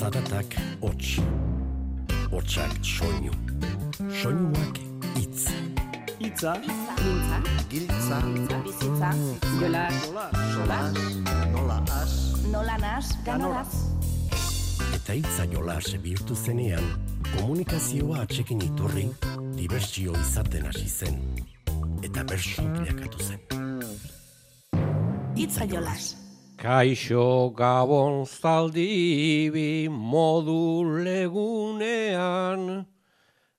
Zaratak hots. Hotsak soinu. Soinuak hitz. Itza, Mintza, Giltza, bizitza, jola, solas, nola as, nola nas, ganoraz. Eta hitza jolas bihurtu zenean, komunikazioa atxekin iturri, dibertsio izaten hasi zen. Eta bersu bilakatu zen. Itza jolas. Kaixo gabon zaldibi modu legunean,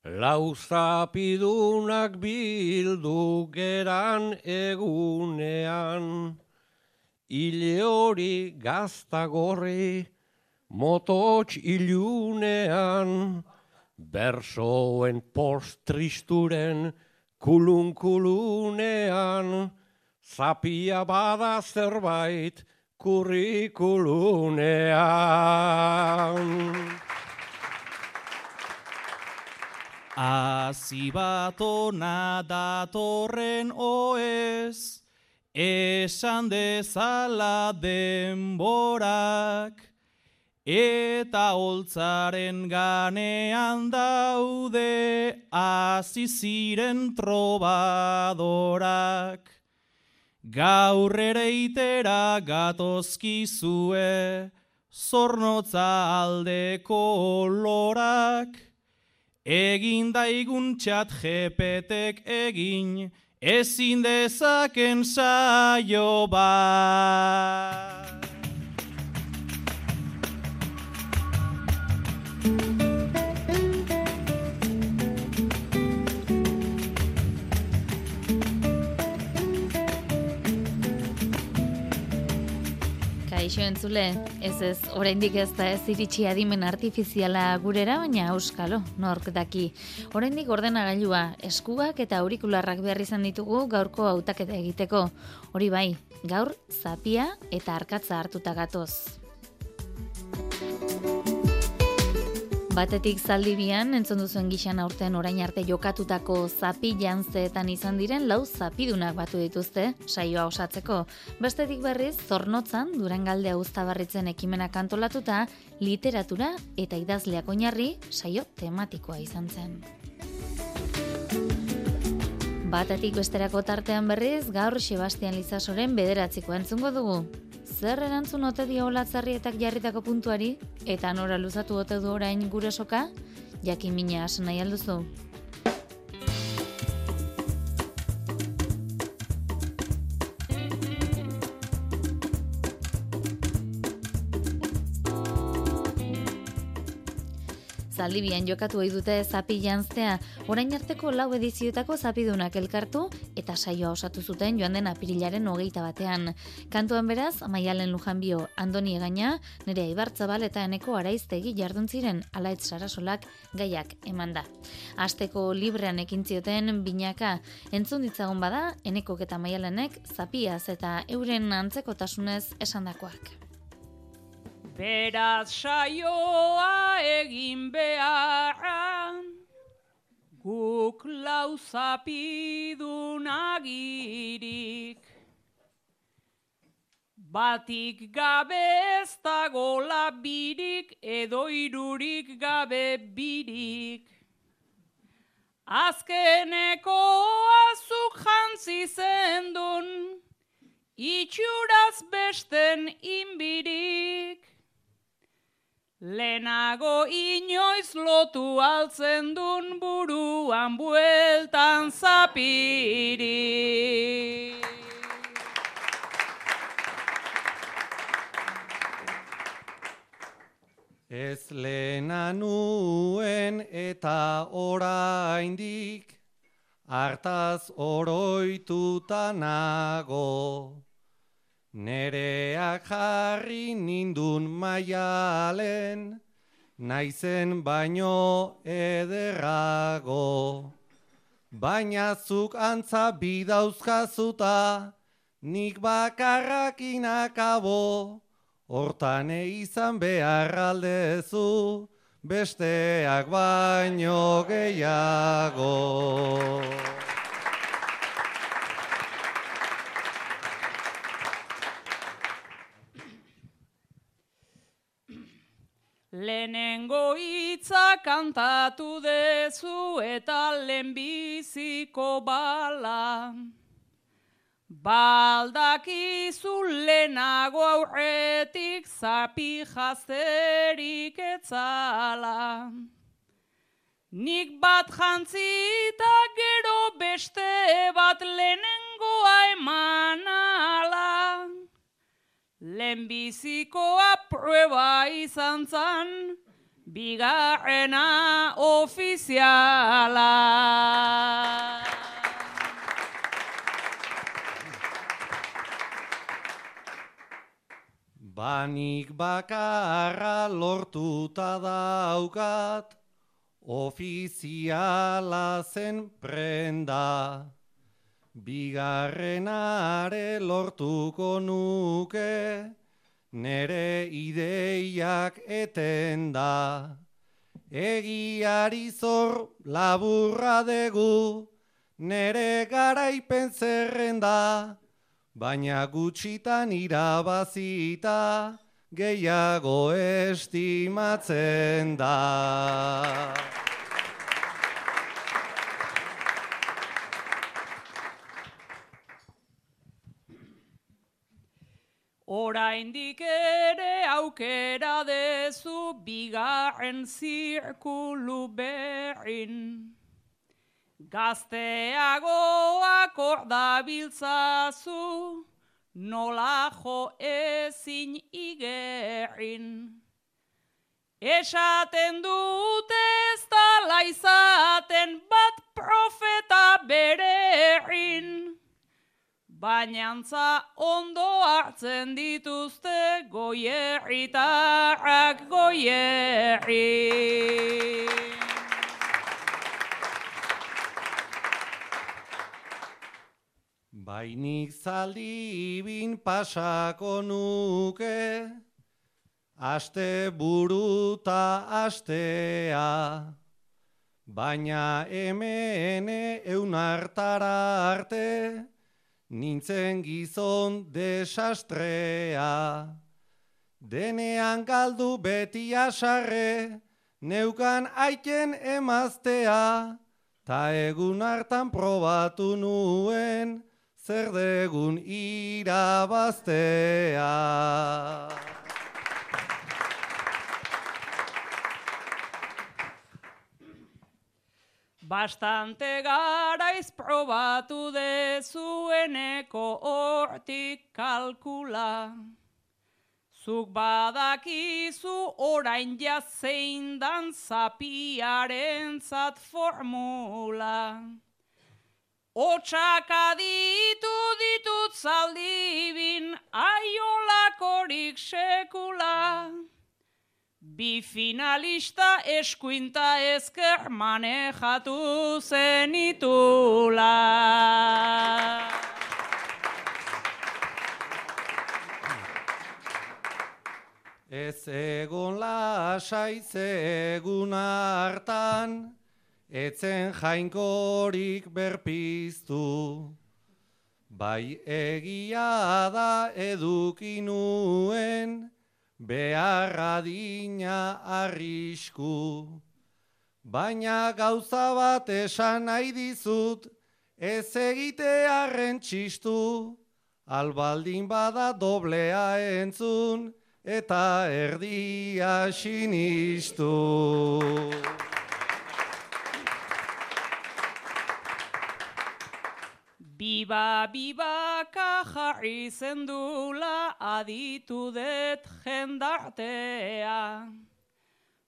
lau zapidunak bildu geran egunean, hile hori gaztagorri motots ilunean, bersoen post tristuren kulun-kulunean, zapia bada zerbait kurrikulunean. Azi bat ona datorren oez, esan dezala denborak, eta holtzaren ganean daude hasi ziren trobadorak. Gaur ere itera gatozkizue, zornotza aldeko olorak, Egin daigun txat jepetek egin, ezin dezaken saio bat. Kaixo entzule, ez ez, oraindik ez da ez iritsi adimen artifiziala gurera, baina auskalo, nork daki. Oraindik ordenagailua, eskuak eta aurikularrak behar izan ditugu gaurko hautaketa egiteko. Hori bai, gaur zapia eta arkatza hartuta gatoz. Batetik zaldibian, entzun duzuen gixan aurten orain arte jokatutako zapi jantzeetan izan diren lau zapidunak batu dituzte, saioa osatzeko. Bestetik berriz, zornotzan, durangalde uztabarritzen ekimenak antolatuta, literatura eta idazleak oinarri saio tematikoa izan zen. Batetik besterako tartean berriz, gaur Sebastian Lizasoren bederatziko entzungo dugu. Zer erantzun ote dio olatzarrietak jarritako puntuari, eta nora luzatu ote du orain gure soka, jakin mina asen nahi alduzu. Zaldibian jokatu ohi dute zapi janztea, orain arteko lau edizioetako zapidunak elkartu eta saioa osatu zuten joan den apirilaren hogeita batean. Kantuan beraz, Maialen Lujanbio, Andoni Egaina, nire Ibartzabal eta eneko araiztegi jardun ziren alaitz sarasolak gaiak eman da. Asteko librean ekin zioten binaka, entzun ditzagun bada, enekok eta Maialenek zapiaz eta euren antzekotasunez esandakoak. Beraz saioa egin beharra, guk lau zapidun agirik. Batik gabe ez dago labirik, edo irurik gabe birik. Azkeneko azuk jantzi zendun, itxuraz besten inbirik. Lehenago inoiz lotu altzen dun buruan bueltan zapiri. Ez lehena nuen eta oraindik, hartaz oroituta nago. Nereak jarri nindun maialen, naizen baino ederrago. Baina zuk antza bidauzkazuta, nik bakarrakin akabo. Hortan izan behar aldezu, besteak baino gehiago. Lehenengo hitza kantatu dezu eta lehenbiziko bala. Baldakizu lehenago aurretik zapi jazterik etzala. Nik bat jantzita gero beste bat lehenengoa emanala. Lehenbizikoa prueba izan zan, bigarrena ofiziala. Banik bakarra lortuta daukat, ofiziala zen prenda. Bigarrenare lortuko nuke, nere ideiak eten da. Egiari zor laburra degu, nere garaipen zerrenda, baina gutxitan irabazita, gehiago estimatzen da. Oraindik ere aukera dezu bigarren zirkulu berrin. Gazteagoak ordabiltzazu, nola jo ezin igerrin. Esaten dute ez da izaten bat profeta bererrin. Bainantza ondo hartzen dituzte goierritarrak goierri. Bainik zaldi bin pasako nuke, aste buruta astea. Baina hemen eun hartara arte, nintzen gizon desastrea. Denean galdu beti asarre, neukan aiken emaztea, ta egun hartan probatu nuen, zer degun irabaztea. Bastante garaiz probatu dezueneko hortik kalkula. Zuk badakizu orain jazein dan zapiaren zat formula. Otsak aditu ditut zaldibin aiolakorik sekula. Bi finalista eskuinta ezker manejatu zenitula. Ez egon lasai egun hartan, etzen jainkorik berpiztu. Bai egia da edukinuen, beharra dina arrisku. Baina gauza bat esan nahi dizut, ez egitearen txistu, albaldin bada doblea entzun, eta erdia sinistu. Biba, bibaka jarri zendula aditu det jendartea.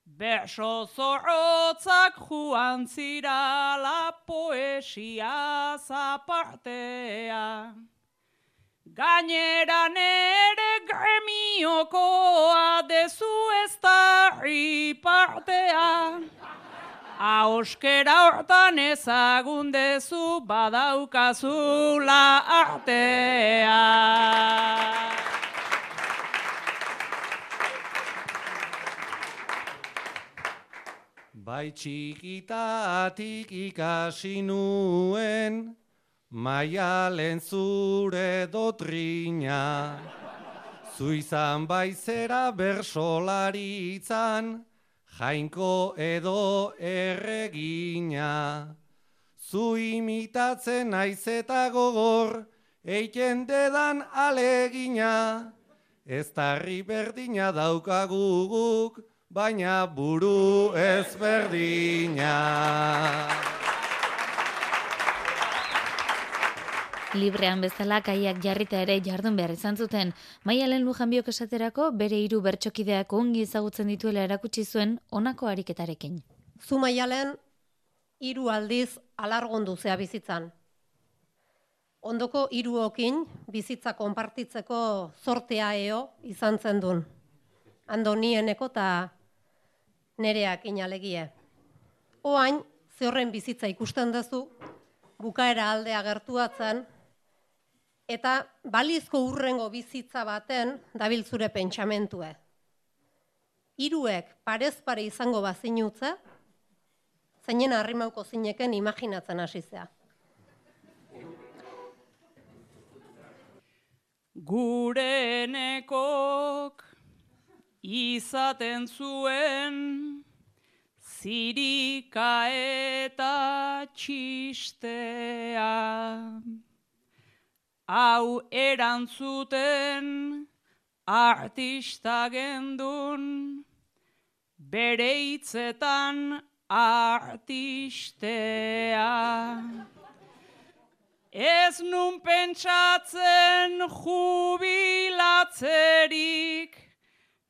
Berso zorrotzak juan zirala poesia zapartea. Gainera nere gremiokoa dezu ez da partea. Auskera hortan ezagun badaukazula artea. Bai txikitatik ikasi nuen, maialen zure dotrina. Zu izan baizera bersolari itzan, jainko edo erregina. Zu imitatzen naiz eta gogor, eiken dedan alegina. Ez tarri berdina daukaguguk, baina buru ezberdina. Librean bezala kaiak jarrita ere jardun behar izan zuten. Maialen Lujanbiok esaterako bere hiru bertsokideak ongi ezagutzen dituela erakutsi zuen honako ariketarekin. Zu maialen hiru aldiz alargondu zea bizitzan. Ondoko hiruokin bizitza konpartitzeko zortea eo izan zen dun. Andonieneko eta nereak inalegie. Oain, ze horren bizitza ikusten duzu, bukaera aldea gertuatzen, eta balizko urrengo bizitza baten dabil zure pentsamentue. Hiruek parez pare izango bazinutze, zeinen harrimauko zineken imaginatzen hasizea. Gurenekok izaten zuen zirika eta txistea. Hau erantzuten artista gendun, bere hitzetan artistea. Ez nun pentsatzen jubilatzerik,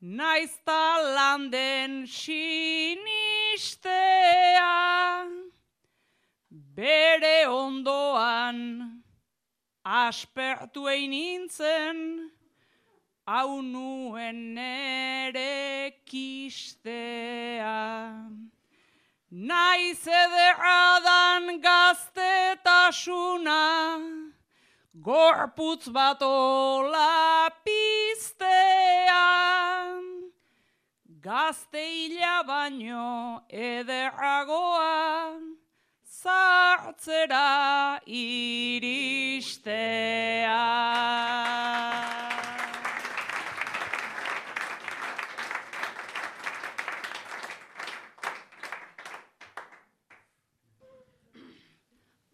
naizta landen sinistea. Bere ondoan aspertu egin nintzen, hau nuen nere kistea. Naiz ederradan gaztetasuna, gorputz bat ola piztean. Gazte baino ederragoa, zartzera iristea.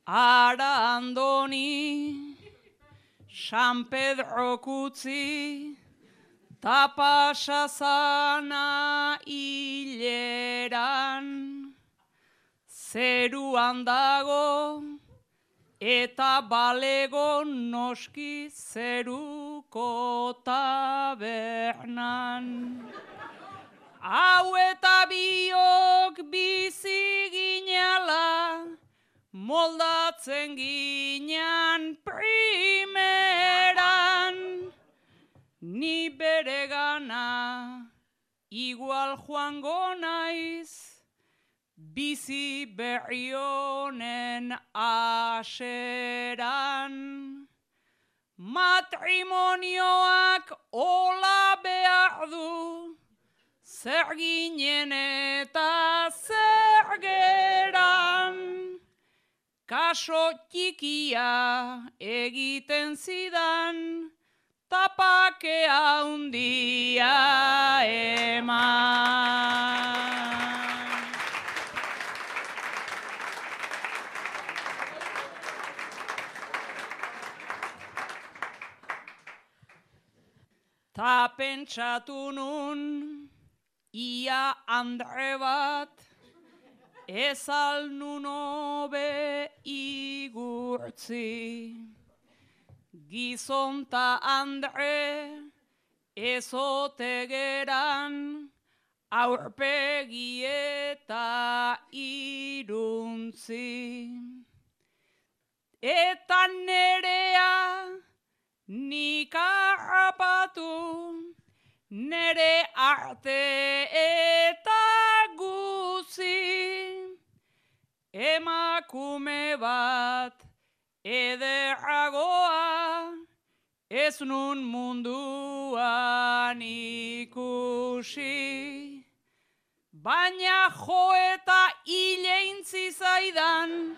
Ara andoni, San Pedro kutzi, tapasa zana hileran, zeruan dago, eta balego noski zeruko tabernan. Hau eta biok bizi ginala, moldatzen ginean primeran, ni bere gana igual joango naiz, bizi berri aseran. Matrimonioak ola behar du, zer ginen eta zer geran. Kaso txikia egiten zidan, tapakea hundia eman. Ta pentsatu nun, ia andre bat, ez alnun obe igurtzi. Gizonta andre ezote geran aurpegi eta iruntzi. Eta nerea nik harrapatu nere arte eta guzi. Emakume bat ederragoa ez nun munduan ikusi. Baina jo eta hileintzi zaidan,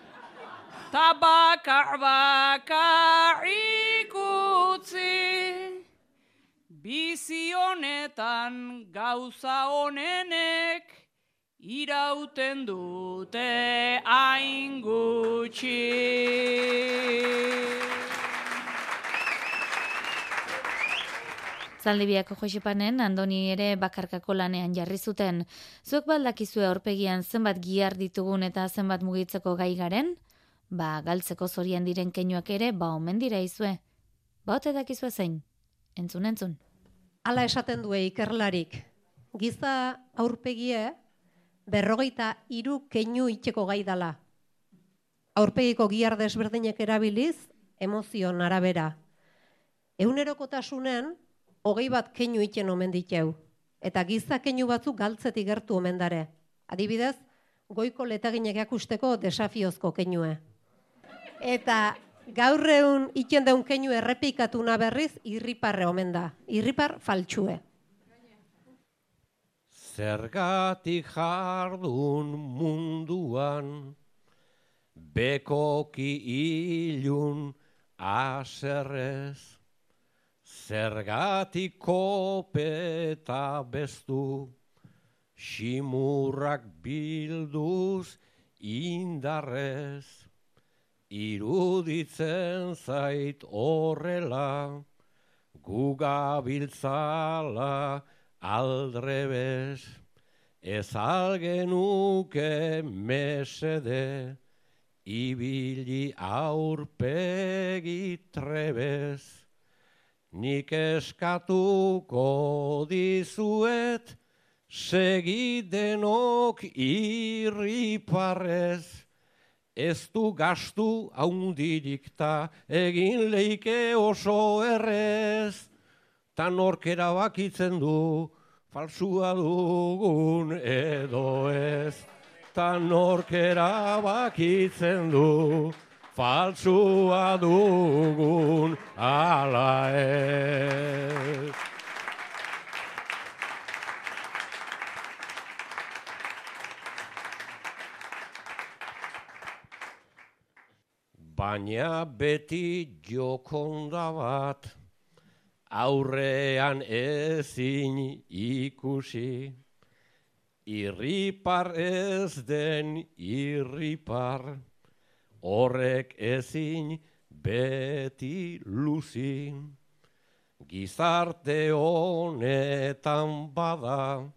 ta bakar bakar ikutzi. bizi honetan gauza honenek irauten dute hain gutxi. Zaldibiako Josipanen Andoni ere bakarkako lanean jarri zuten. Zuek baldakizue aurpegian zenbat gihar ditugun eta zenbat mugitzeko gai garen? Ba, galtzeko zorian diren keinuak ere, ba, omen dira izue. Ba, ote dakizue zein? Entzun, entzun. Hala esaten due ikerlarik. Giza aurpegie berrogeita hiru keinu itxeko gai dala. Aurpegiko gihar desberdinek erabiliz, emozion arabera. Ehunerokotasunen, hogei bat keinu itxen omen diteu. Eta giza keinu batzuk galtzetik gertu omen dare. Adibidez, goiko letaginek jakusteko desafiozko keinue. Eta gaur egun itxen daun keinu errepikatu na berriz irriparre omen da. Irripar faltsue. Zergatik jardun munduan, bekoki ilun aserrez, zergatik kopeta bestu, simurrak bilduz indarrez, iruditzen zait horrela, gugabiltzala, aldrebez, ez algenuke mesede, ibili aurpegi trebez, nik eskatuko dizuet, segidenok irriparrez, ez du gastu haundirik ta egin leike oso errez, ta norkera bakitzen du, falsua dugun edo ez. Ta norkera bakitzen du, falsua dugun ala ez. Baina beti jokonda bat, aurrean ezin ikusi, irripar ez den irripar, horrek ezin beti luzi, gizarte honetan bada,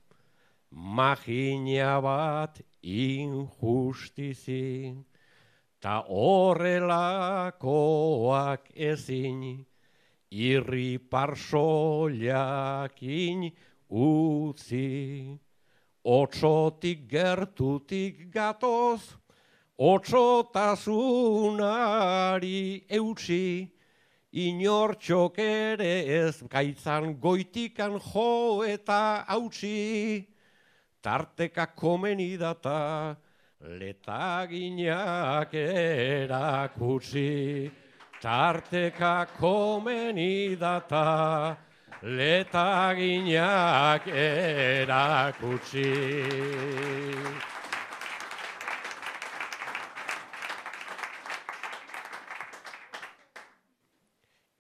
magina bat injustizi, ta horrelakoak ezin, irri parsoliakin utzi. Otsotik gertutik gatoz, otsotasunari eutsi, inortxok ere ez gaitzan goitikan jo eta hautsi, tarteka komeni data, letaginak erakutsi. Tarteka komeni data, letaginak erakutsi.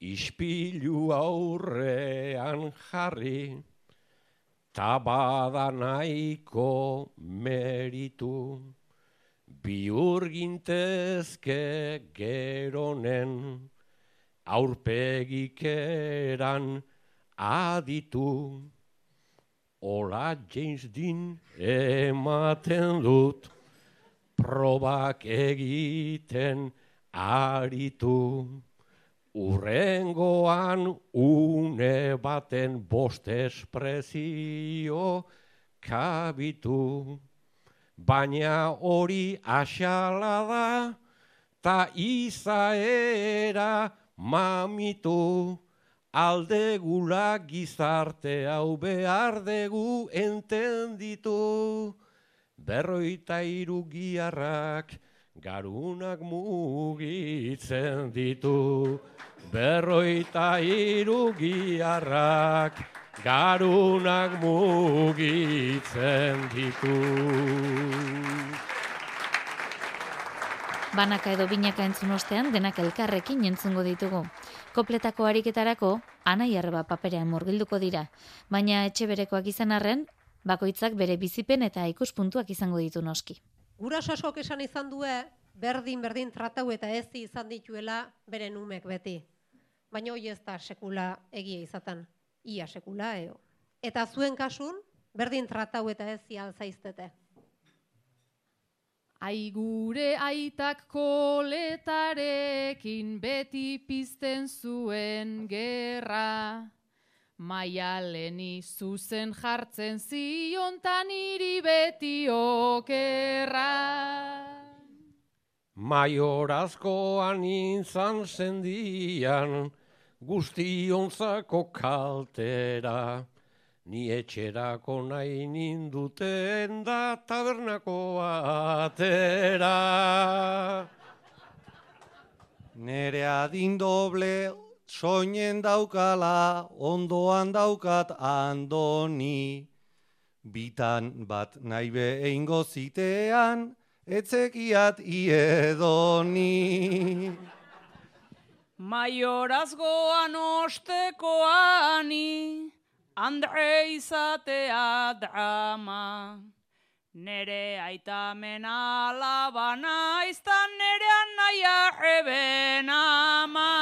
Ispilu aurrean jarri, tabada nahiko meritu, biurgintezke geronen, aurpegik eran aditu, Ola James Dean ematen dut, probak egiten aritu. Urrengoan une baten bost esprezio kabitu. Baina hori asala da, ta izaera mamitu. Aldegula gizarte hau behar dugu entenditu. Berroita irugiarrak garunak mugitzen ditu. Berroita irugiarrak garunak mugitzen ditu. Banaka edo binaka entzun ostean denak elkarrekin entzungo ditugu. Kopletako ariketarako, anai arreba paperean murgilduko dira, baina etxe berekoak izan arren, bakoitzak bere bizipen eta ikuspuntuak izango ditu noski. Gurasoak esan izan due, berdin berdin tratau eta ezi izan dituela bere numek beti. Baina hoi ez da sekula egia izaten, ia sekula eo. Eta zuen kasun, berdin tratau eta ezi alzaiztete. Ai gure aitak koletarekin beti pizten zuen gerra. Maialeni zuzen jartzen ziontan iri beti okerra. Maiorazkoan inzan zendian, guztionzako kaltera. Ni etxerako nahi ninduten da tabernako atera. Nere adin doble soinen daukala, ondoan daukat andoni. Bitan bat nahi behingo zitean, etzekiat iedoni. Maiorazgoan ostekoani, Andre izatea drama. Nere aitamen alabana, iztan nerean naia eben ama.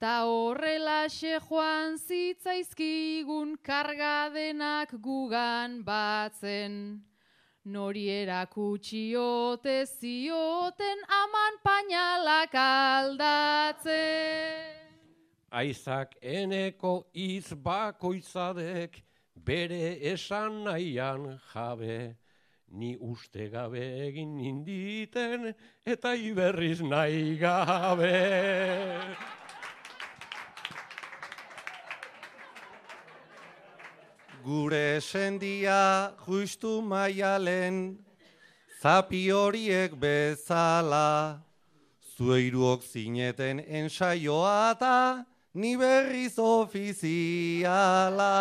Ta horrela joan zitzaizkigun kargadenak gugan batzen. Nori erakutsi ote zioten aman painalak aldatzen. Aizak eneko iz bakoitzadek bere esan nahian jabe. Ni uste gabe egin ninditen eta iberriz nahi gabe. Gure sendia justu maialen, zapi horiek bezala. Zueiruok zineten ensaioa eta ni berriz ofiziala.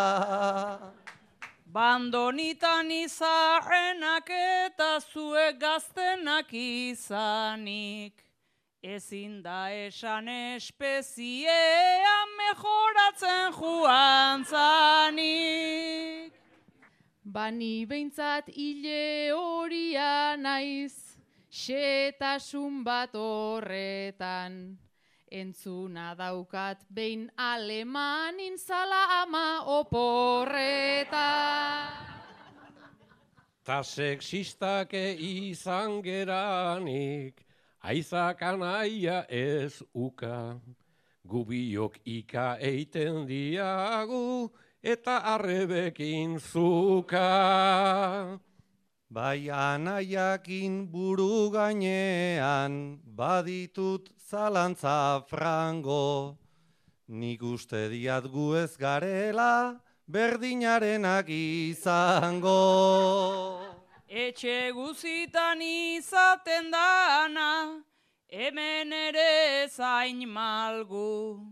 Bandonitan izarrenak eta zuek gaztenak izanik. Ezin da esan espeziea mejoratzen joan zanik. Bani behintzat hile horia naiz, xetasun bat horretan. Entzuna daukat behin alemanin zala ama oporretan. Ta sexistak izan geranik, aizak anaia ez uka. Gubiok ika eiten diagu, eta arrebekin zuka. Bai anaiakin buru gainean, baditut zalantza frango. Nik uste diat gu ez garela, berdinarenak izango. Etxe guzitan izaten dana, hemen ere zain malgu.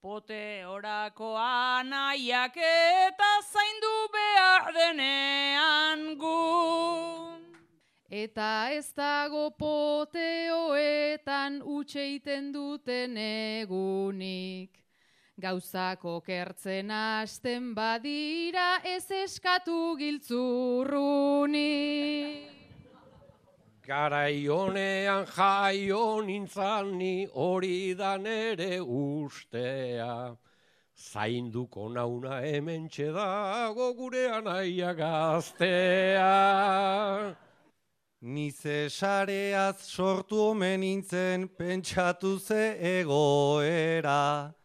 Pote orako anaiak eta zaindu behar denean gu. Eta ez dago poteoetan utxeiten duten egunik. Gauzako kertzen hasten badira ez eskatu giltzurrunik. Garai honean jaio nintzan ni hori da nere ustea. Zainduko nauna hemen dago gure anaia gaztea. Ni sareaz sortu omen nintzen pentsatu ze egoera.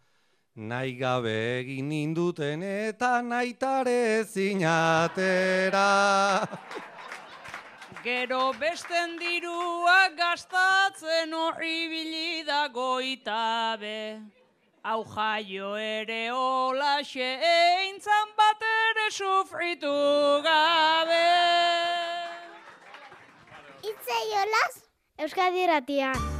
Nahi gabe egin ninduten eta naitare zinatera. Gero besten dirua gastatzen horri bilida goitabe. Hau jaio ere olaxe eintzan bat ere sufritu gabe. Itzei olaz, Euskadi Irratian.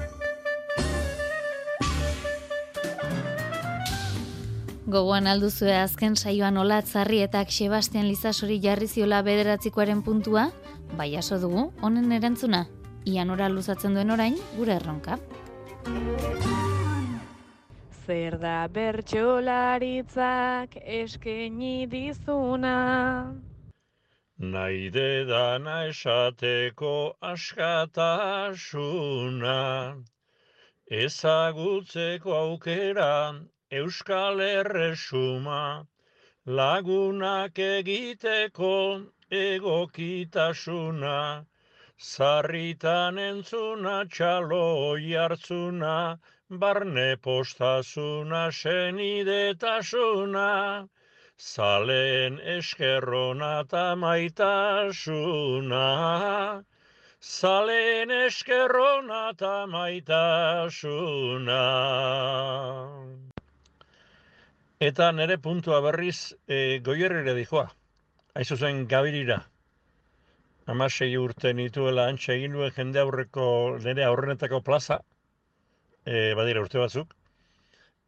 Gogoan alduzue azken saioan olatzarri eta Sebastian Lizasori jarri ziola bederatzikoaren puntua, bai aso dugu, honen erantzuna, ian ora luzatzen duen orain, gure erronka. zer da bertsolaritzak eskeni dizuna. Nahi dedana esateko askatasuna, ezagutzeko aukera euskal erresuma, lagunak egiteko egokitasuna, zarritan entzuna txalo jartzuna, barne postasuna senidetasuna, zaleen eskerrona eta maitasuna, zaleen eskerrona eta maitasuna. Eta nere puntua berriz e, goierrere dijoa. Aizu zen gabirira. Amasei urte nituela antxe egin nuen jende aurreko nire aurrenetako plaza, e, badira urte batzuk.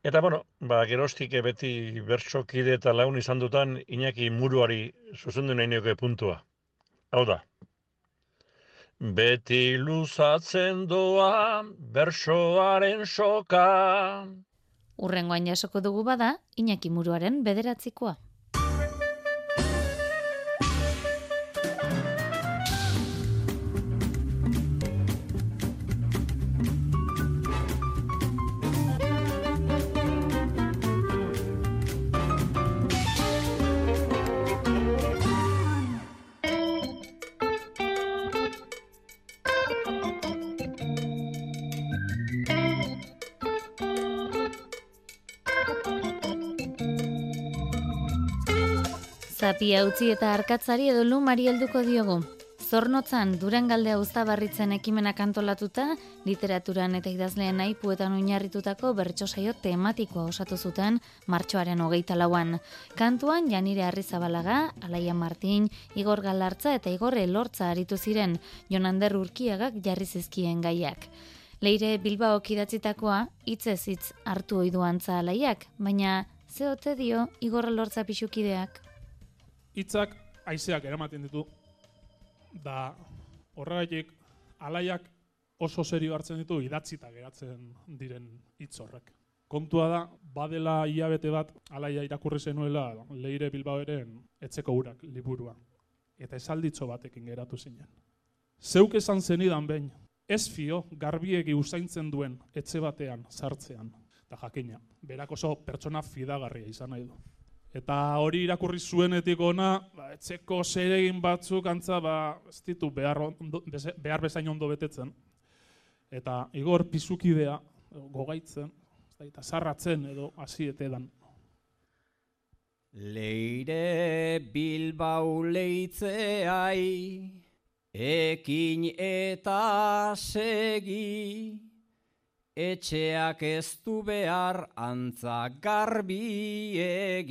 Eta, bueno, ba, gerostik beti bertsokide eta lagun izan dutan Iñaki muruari zuzendu nahi nioke puntua. Hau da. Beti luzatzen doa bersoaren soka. Urrengoan jasoko dugu bada, Iñaki Muruaren bederatzikoa. Zapia utzi eta arkatzari edo lumari helduko diogu. Zornotzan, Durangaldea uztabarritzen ekimenak antolatuta, literaturan eta idazleen aipuetan oinarritutako bertso saio tematikoa osatu zuten martxoaren hogeita lauan. Kantuan, Janire Arrizabalaga, Alaia Martin, Igor Galartza eta Igor Elortza aritu ziren, Jonander Urkiagak jarri zizkien gaiak. Leire Bilbao kidatzitakoa, hitzez hitz hartu oidu antza alaiak, baina zeote dio Igor Elortza pixukideak. Hitzak haizeak eramaten ditu da horregatik alaiak oso serio hartzen ditu idatzita geratzen diren hitz horrek. Kontua da, badela hilabete bat alaia irakurri zenuela leire bilbaoeren etzeko urak liburua. Eta esalditzo batekin geratu zinen. Zeuk esan zenidan behin, ez fio garbiegi usaintzen duen etxe batean sartzean. Eta jakina, berak oso pertsona fidagarria izan nahi du. Eta hori irakurri zuenetik ona, ba, etxeko zeregin batzuk antza ba, ez ditu behar, ondo, beze- behar bezain ondo betetzen. Eta igor pizukidea gogaitzen, eta zarratzen edo hasietedan. Leire Bilbao leitzeai, ekin eta segi, etxeak ez du behar antza garbiegi,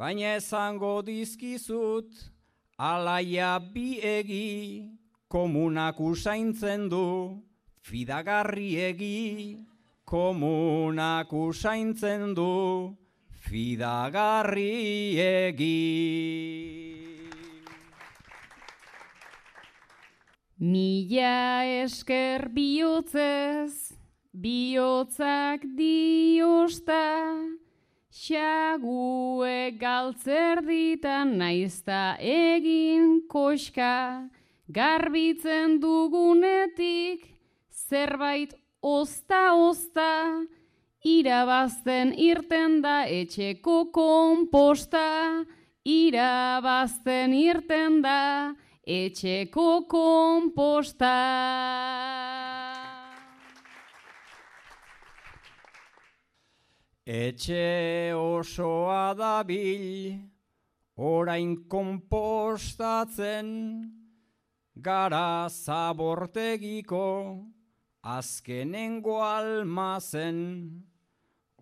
baina esango dizkizut, alaia biegi, komunak usaintzen du, fidagarriegi, komunak usaintzen du, fidagarriegi. Mila esker bihotzez, bihotzak diosta, xague galtzerditan naizta egin koska, garbitzen dugunetik, zerbait osta-osta, irabazten irten da etxeko konposta, irabazten irten da etxeko konposta. Etxe osoa dabil, orain konpostatzen, gara zabortegiko, azkenengo almazen,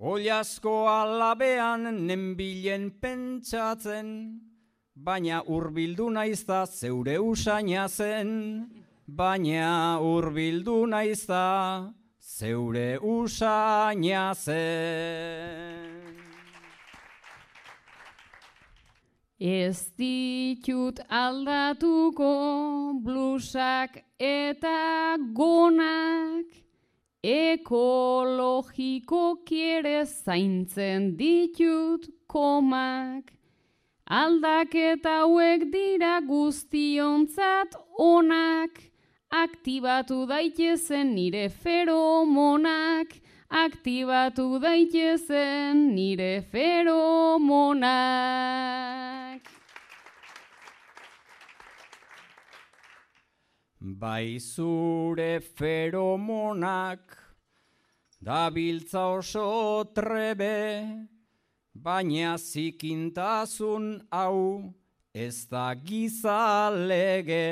Oliasko alabean nenbilen pentsatzen, baina hurbildu naizta zeure usaina zen, baina hurbildu naizta zeure usaina zen. Ez ditut aldatuko blusak eta gonak, ekologiko kiere zaintzen ditut komak. Aldaketa hauek dira guztionzat onak, aktibatu daitezen nire feromonak, aktibatu daitezen nire feromonak. Bai zure feromonak, dabiltza oso trebe, baina zikintasun hau ez da gizalege.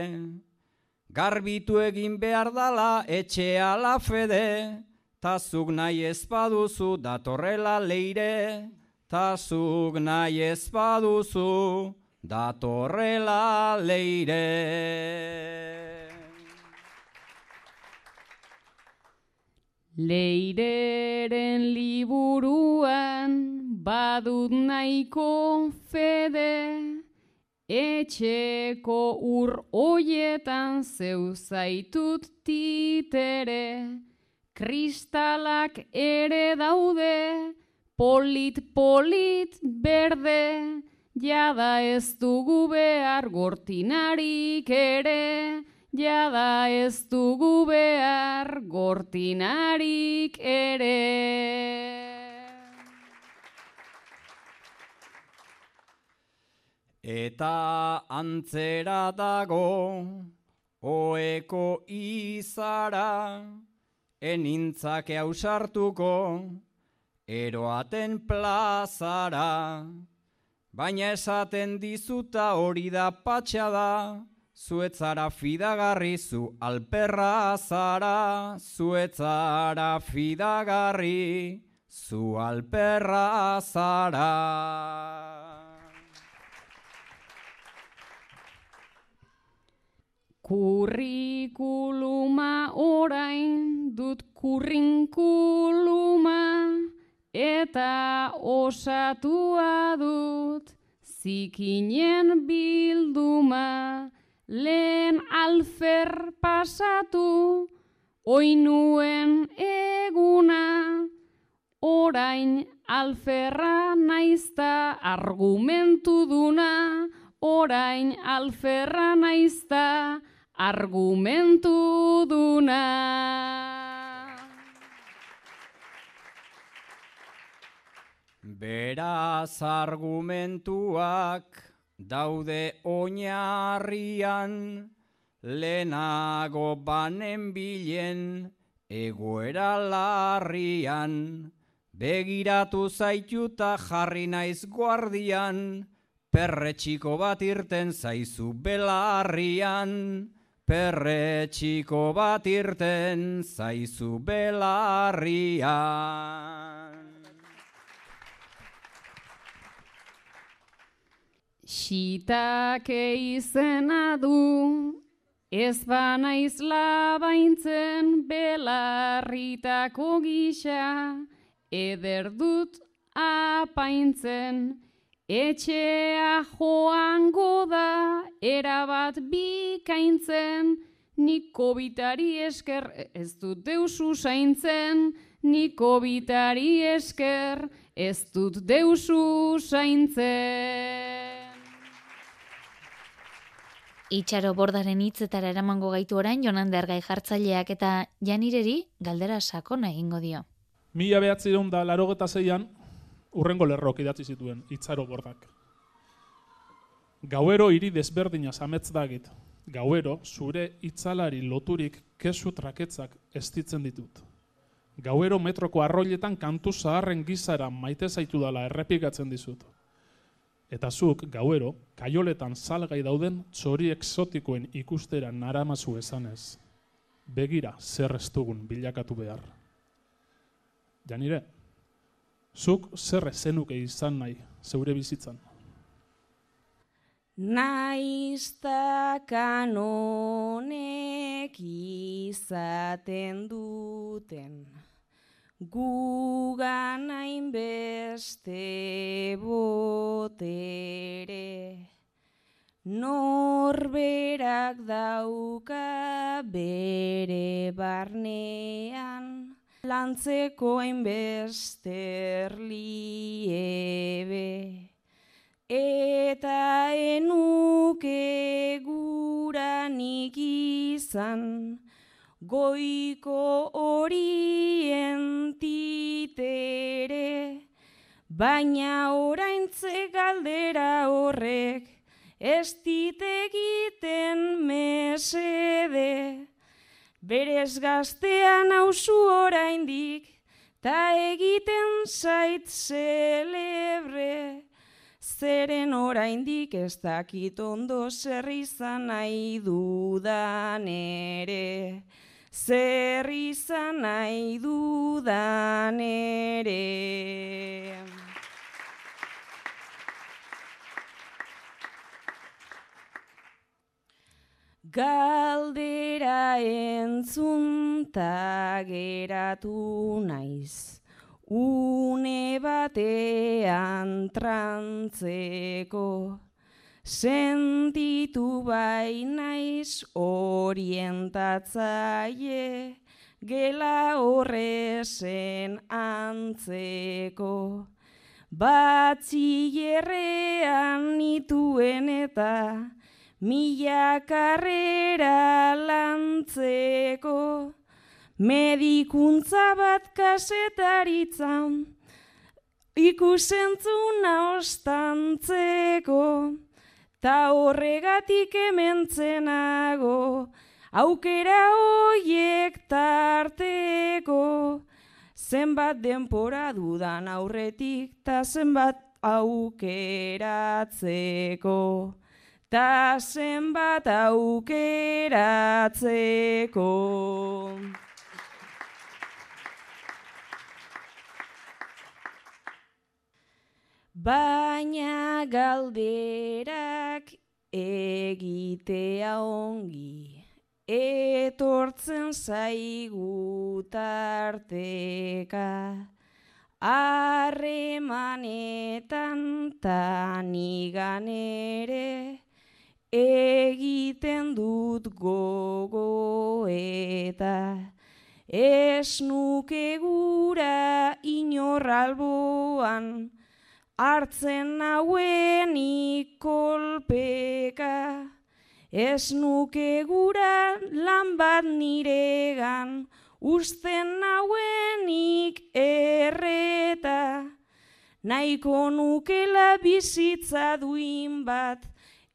Garbitu egin behar dala etxea la fede, tazuk nahi ezpaduzu datorrela leire, tazuk nahi ezpaduzu datorrela leire. Leireren liburuan badut nahiko fede, etxeko ur hoietan zeu zaitut titere, kristalak ere daude, polit polit berde, jada ez dugu behar gortinarik ere, jada ez dugu behar gortinarik ere. Eta antzera dago, oeko izara, enintzake hausartuko, eroaten plazara. Baina esaten dizuta hori da patxada, zuetzara fidagarri zu alperra zara, zuetzara fidagarri zu alperra zara. Kurrikuluma orain dut kurrinkuluma eta osatua dut zikinen bilduma. Lehen alfer pasatu oinuen eguna. Orain alferra naizta argumentu duna. Orain alferra naizta argumentu duna. Beraz argumentuak daude oinarrian, lehenago banen bilen egoera larrian, begiratu zaituta jarri naiz guardian, perretxiko bat irten zaizu belarrian, perretxiko bat irten zaizu belarrian. Xitake izena du, ez banaiz labaintzen belarritako gisa, eder dut apaintzen, etxea joango da, erabat bikaintzen, niko bitari esker ez dut deusu zaintzen, niko bitari esker ez dut deusu zaintzen. Itxaro bordaren hitzetara eramango gaitu orain Jonan Dergai jartzaileak eta Janireri galdera sakona egingo dio. Mila behatzireun da larogeta zeian, urrengo lerrok idatzi zituen, itxaro bordak. Gauero hiri desberdina ametz dagit. Gauero, zure itzalari loturik kesu traketzak estitzen ditut. Gauero metroko arroiletan kantu zaharren gizara maite zaitu dala errepikatzen dizut. Eta zuk, gauero, kaioletan salgai dauden txori exotikoen ikustera naramazu esanez. Begira, zer ez dugun bilakatu behar. Janire, zuk zer zenuke izan nahi, zeure bizitzan. Naizta kanonek izaten duten gugan hainbeste botere. Norberak dauka bere barnean, lantzeko hainbesterliebe. Eta enuke guranik izan, goiko horien titere, baina oraintze galdera horrek, ez egiten mesede. Berez gaztean hausu oraindik, ta egiten zait celebre. Zeren oraindik ez dakit ondo zer izan nahi dudan ere. Zer izan nahi dudan ere. Galdera entzun ta geratu naiz, une batean trantzeko, sentitu bai naiz orientatzaie, gela horrezen antzeko. Batzierrean nituen eta, mila karrera lantzeko, medikuntza bat kasetaritzan, ikusentzuna ostantzeko, ta horregatik ementzenago, aukera hoiek tarteko, zenbat denpora dudan aurretik, ta zenbat aukeratzeko ta zenbat aukeratzeko. Baina galderak egitea ongi, etortzen zaigu tarteka, harremanetan tanigan ere, egiten dut gogo eta ez nuke gura inorralboan hartzen hauen ikolpeka. Ez nuke gura lan bat niregan usten hauenik erreta. Nahiko nukela bizitza duin bat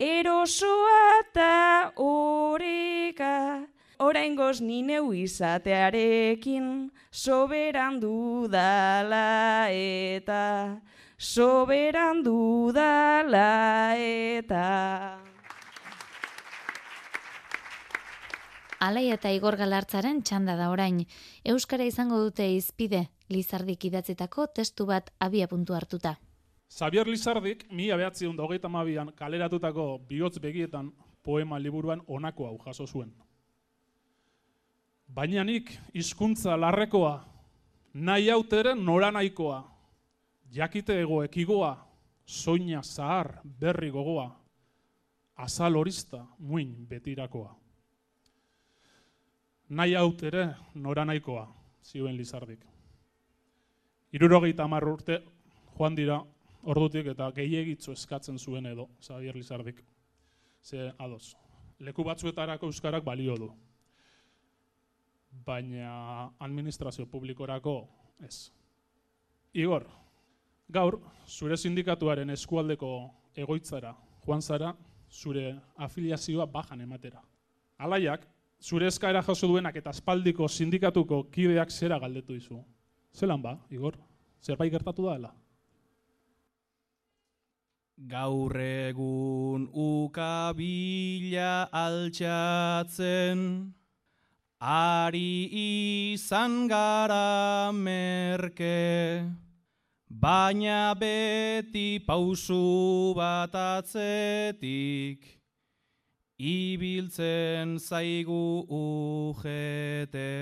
erosoa eta oreka. Orain goz neu izatearekin, soberan dudala eta, soberan dudala eta. Alai eta Igor Galartzaren txanda da orain. Euskara izango dute izpide, Lizardik idatzitako testu bat abia puntu hartuta. Xavier Lizardik, mi abeatzion da hogeita mabian kaleratutako bihotz begietan poema liburuan onako hau jaso zuen. Baina nik hizkuntza larrekoa, nahi hauteren nora nahikoa, jakite ego ekigoa, soina zahar berri gogoa, azal horista muin betirakoa. Nahi hautere nora nahikoa, zioen Lizardik. Irurogeita urte joan dira ordutik eta gehiegitzu eskatzen zuen edo, Xavier Lizardik. Ze, ados, leku batzuetarako euskarak balio du. Baina administrazio publikorako ez. Igor, gaur, zure sindikatuaren eskualdeko egoitzara, joan zara, zure afiliazioa bajan ematera. Alaiak, zure eskaera jaso duenak eta aspaldiko sindikatuko kideak zera galdetu dizu. Zelan ba, Igor? Zerbait gertatu da dela? Gaur egun ukabila altxatzen, ari izan gara merke, baina beti pausu bat atzetik, ibiltzen zaigu ujete.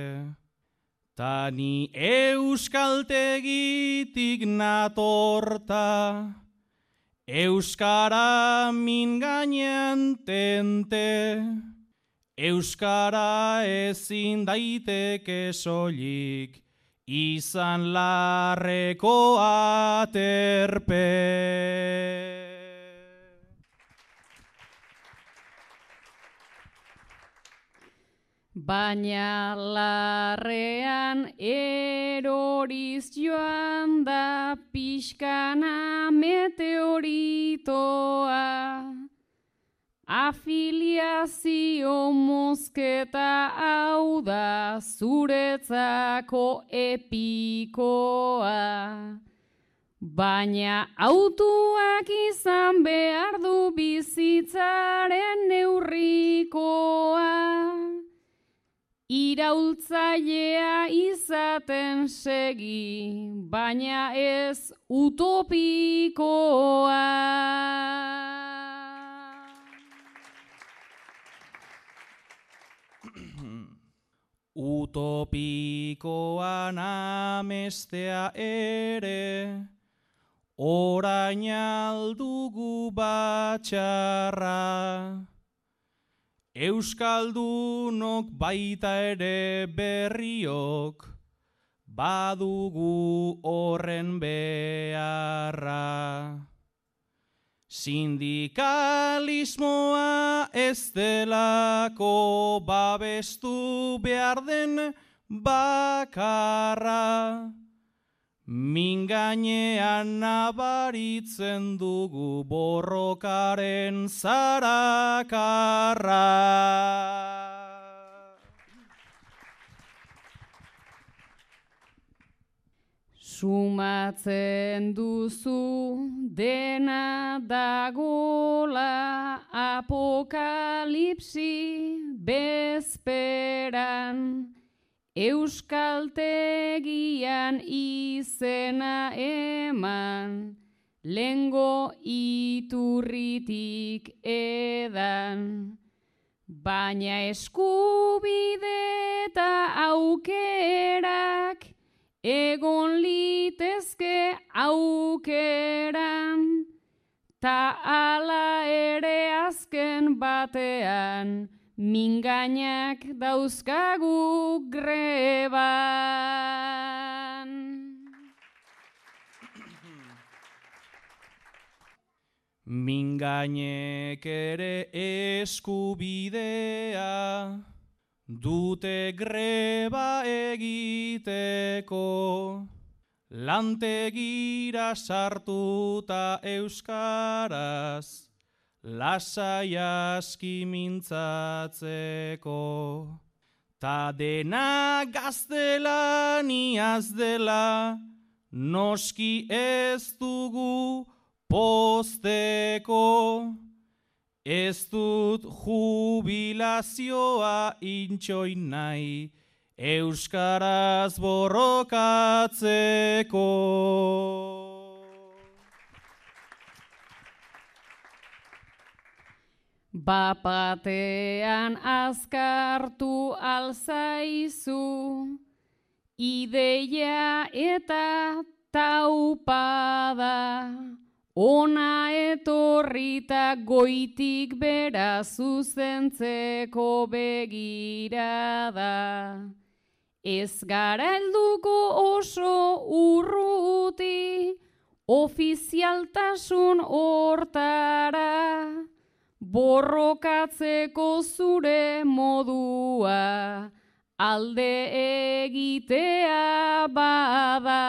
Tani euskaltegitik natorta, Euskara min gainean tente, Euskara ezin daiteke soilik, izan larreko aterpe. Baina larrean eroriz joan da pixkana meteoritoa. Afiliazio mozketa hau da zuretzako epikoa. Baina autuak izan behar du bizitzaren neurrikoa. Iraultzailea izaten segi, baina ez utopikoa. Utopikoan amestea ere, orain aldugu batxarra. Euskaldunok baita ere berriok, badugu horren beharra. Sindikalismoa ez delako babestu behar den bakarra. Min gainean nabaritzen dugu borrokaren zarakarra. Sumatzen duzu dena dagola apokalipsi bezperan. Euskaltegian izena eman, lengo iturritik edan. Baina eskubide eta aukerak, egon litezke aukeran, ta ala ere azken batean, mingainak dauzkagu greban. Mingainek ere eskubidea, dute greba egiteko, lantegira sartuta euskaraz, lasai aski mintzatzeko. Ta dena gaztelaniaz dela, noski ez dugu posteko. Ez dut jubilazioa intxoin nahi, Euskaraz borrokatzeko. Bapatean azkartu alzaizu, ideia eta taupada, ona etorrita goitik bera zuzentzeko begirada. Ez gara helduko oso urruti, ofizialtasun hortara, borrokatzeko zure modua alde egitea bada.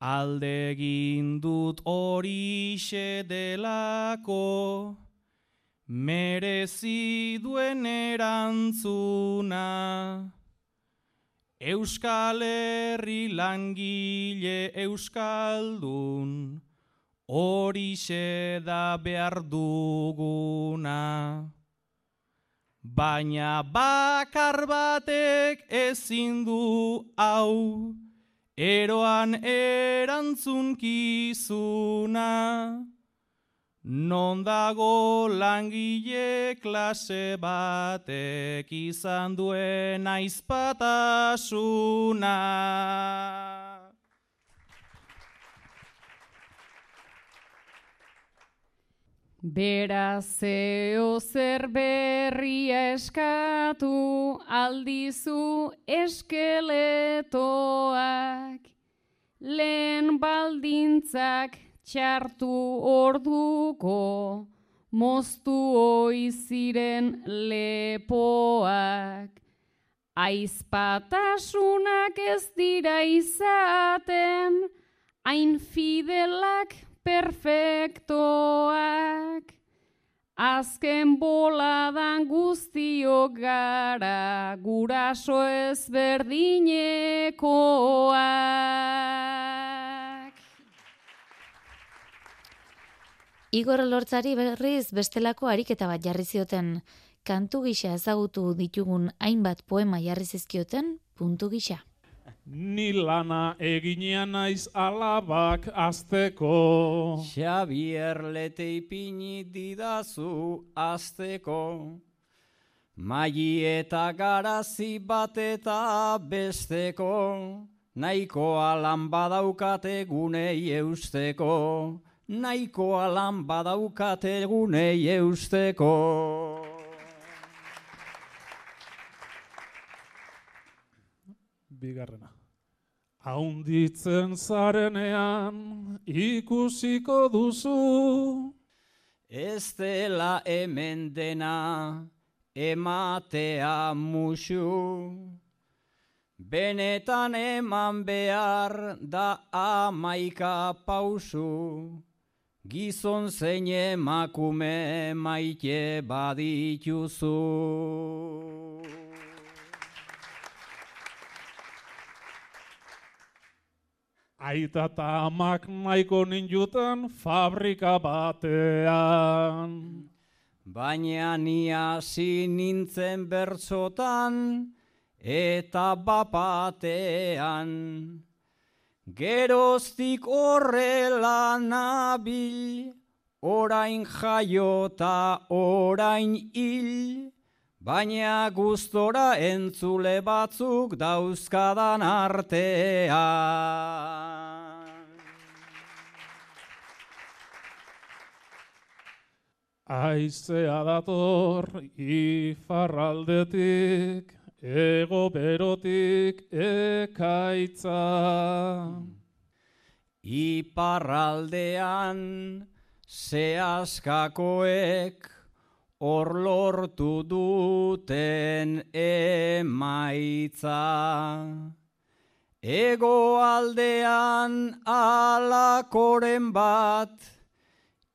Alde egin dut horixe delako, merezi duen erantzuna. Euskal Herri langile euskaldun, horixe da behar duguna. Baina bakar batek ezin du hau, eroan erantzunkizuna. Non dago langile klase batek izan duen aizpatasuna. Bera zeo zer berria eskatu aldizu eskeletoak. Lehen baldintzak txartu orduko, moztu oiziren lepoak. Aizpatasunak ez dira izaten, hain fidelak perfektoak. Azken boladan guztiok gara, guraso ezberdinekoak. Igor Lortzari berriz bestelako ariketa bat jarri zioten. Kantu gisa ezagutu ditugun hainbat poema jarri zizkioten puntu gisa. Ni lana eginean naiz alabak azteko. Xabier lete ipini didazu azteko. Maili eta garazi bat eta besteko. Nahikoa lan badaukate gunei eusteko. Nahikoa lan badaukate gunei eusteko. Bigarrena. Haunditzen zarenean ikusiko duzu. Ez dela hemen dena ematea musu. Benetan eman behar da amaika pausu. Gizon zein emakume maite badituzu. Aita eta amak nahiko ninjutan fabrika batean. Baina ni hasi nintzen bertzotan eta bapatean. Geroztik horrela nabil, orain jaiota orain hil. Baina gustora entzule batzuk dauzkadan artean. Aizea dator ifarraldetik, ego berotik ekaitza. Iparraldean zehazkakoek hor lortu duten emaitza. Ego aldean alakoren bat,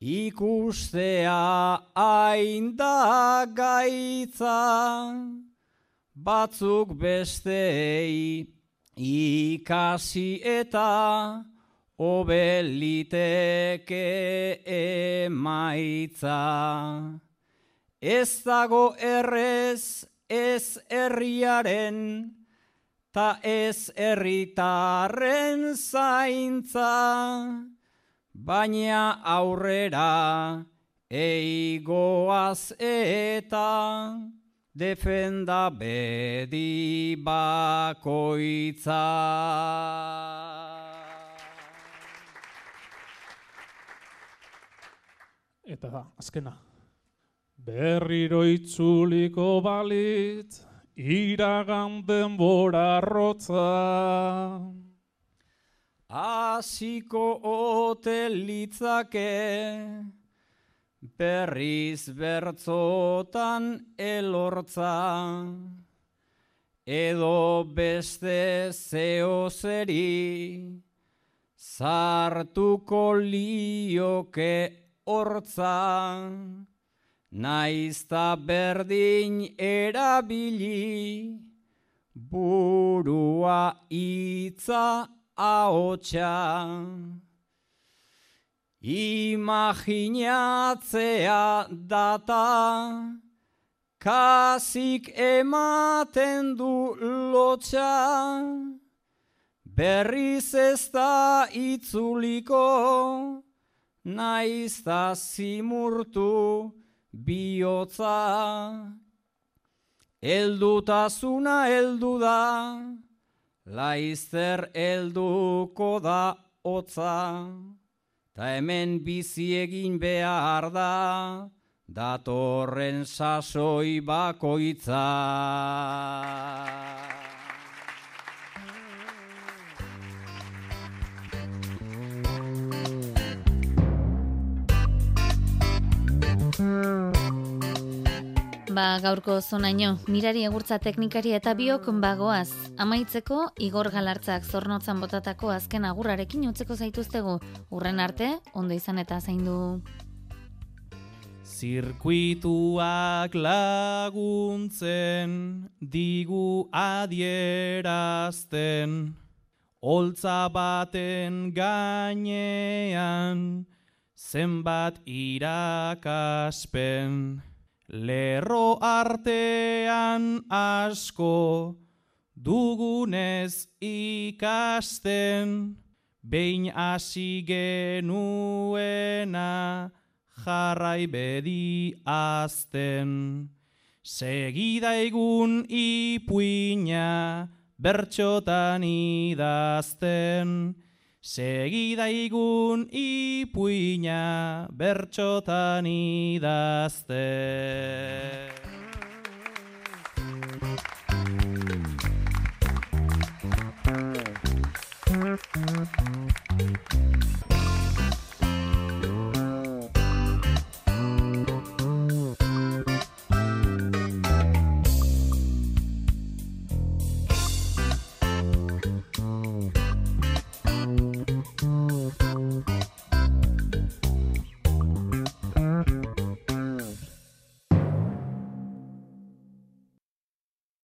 ikustea hain da gaitza. Batzuk bestei ikasi eta obeliteke emaitza. Ez dago errez ez herriaren, ta ez herritarren zaintza, baina aurrera eigoaz eta defenda bedi bakoitza. Eta azkena. Berriro itzuliko balitz, iragan denbora rotza. Hasiko ote litzake, berriz bertzotan elortza. Edo beste zeo zeri, zartuko lioke hortza. Naizta berdin erabili, burua itza ahotsa. Imaginatzea data, kasik ematen du lotxa, berriz ez da itzuliko, naizta zimurtu, bihotza, eldutasuna eldu da, laizzer elduko da hotza, ta hemen bizi egin behar da, datorren sasoi bakoitza. Ba, gaurko zonaino, mirari egurtza teknikari eta biok bagoaz. Amaitzeko, Igor Galartzak zornotzan botatako azken agurrarekin utzeko zaituztegu. Urren arte, ondo izan eta zaindu. Zirkuituak laguntzen, digu adierazten, holtza baten gainean, zenbat irakaspen. Lerro artean asko dugunez ikasten, behin hasi genuena jarrai bedi azten. Segida egun ipuina bertxotan idazten, Segida igun ipuina bertxotan idazte.